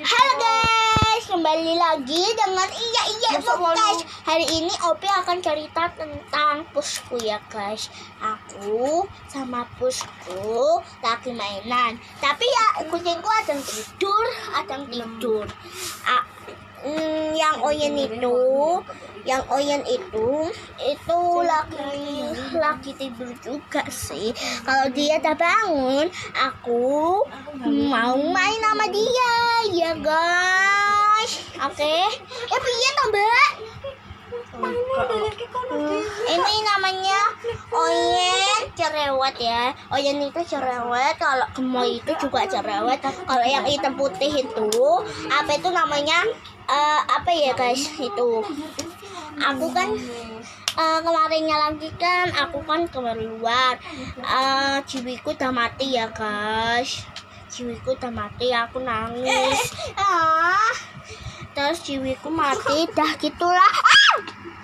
Halo guys, kembali lagi dengan Iya Iya Podcast. Hari ini Opi akan cerita tentang pusku ya guys. Aku sama pusku lagi mainan. Tapi ya kucingku ada yang tidur, ada yang tidur. Ah, mm, yang Oyen itu, yang Oyen itu, itu lagi lagi tidur juga sih. Kalau dia udah bangun, aku mau main sama dia ya guys. Oke. Eh piye toh mbak? Ini namanya Oyen cerewet ya. Oyen itu cerewet. Kalau gemoy itu juga cerewet. Kalau yang hitam putih itu apa itu namanya? Eh, apa ya guys itu? Aku kan eh, kemarinnya lagi kan aku kan keluar. Eh jiwiku udah mati ya guys jiwiku udah mati aku nangis. Ah. Terus jiwiku mati dah gitulah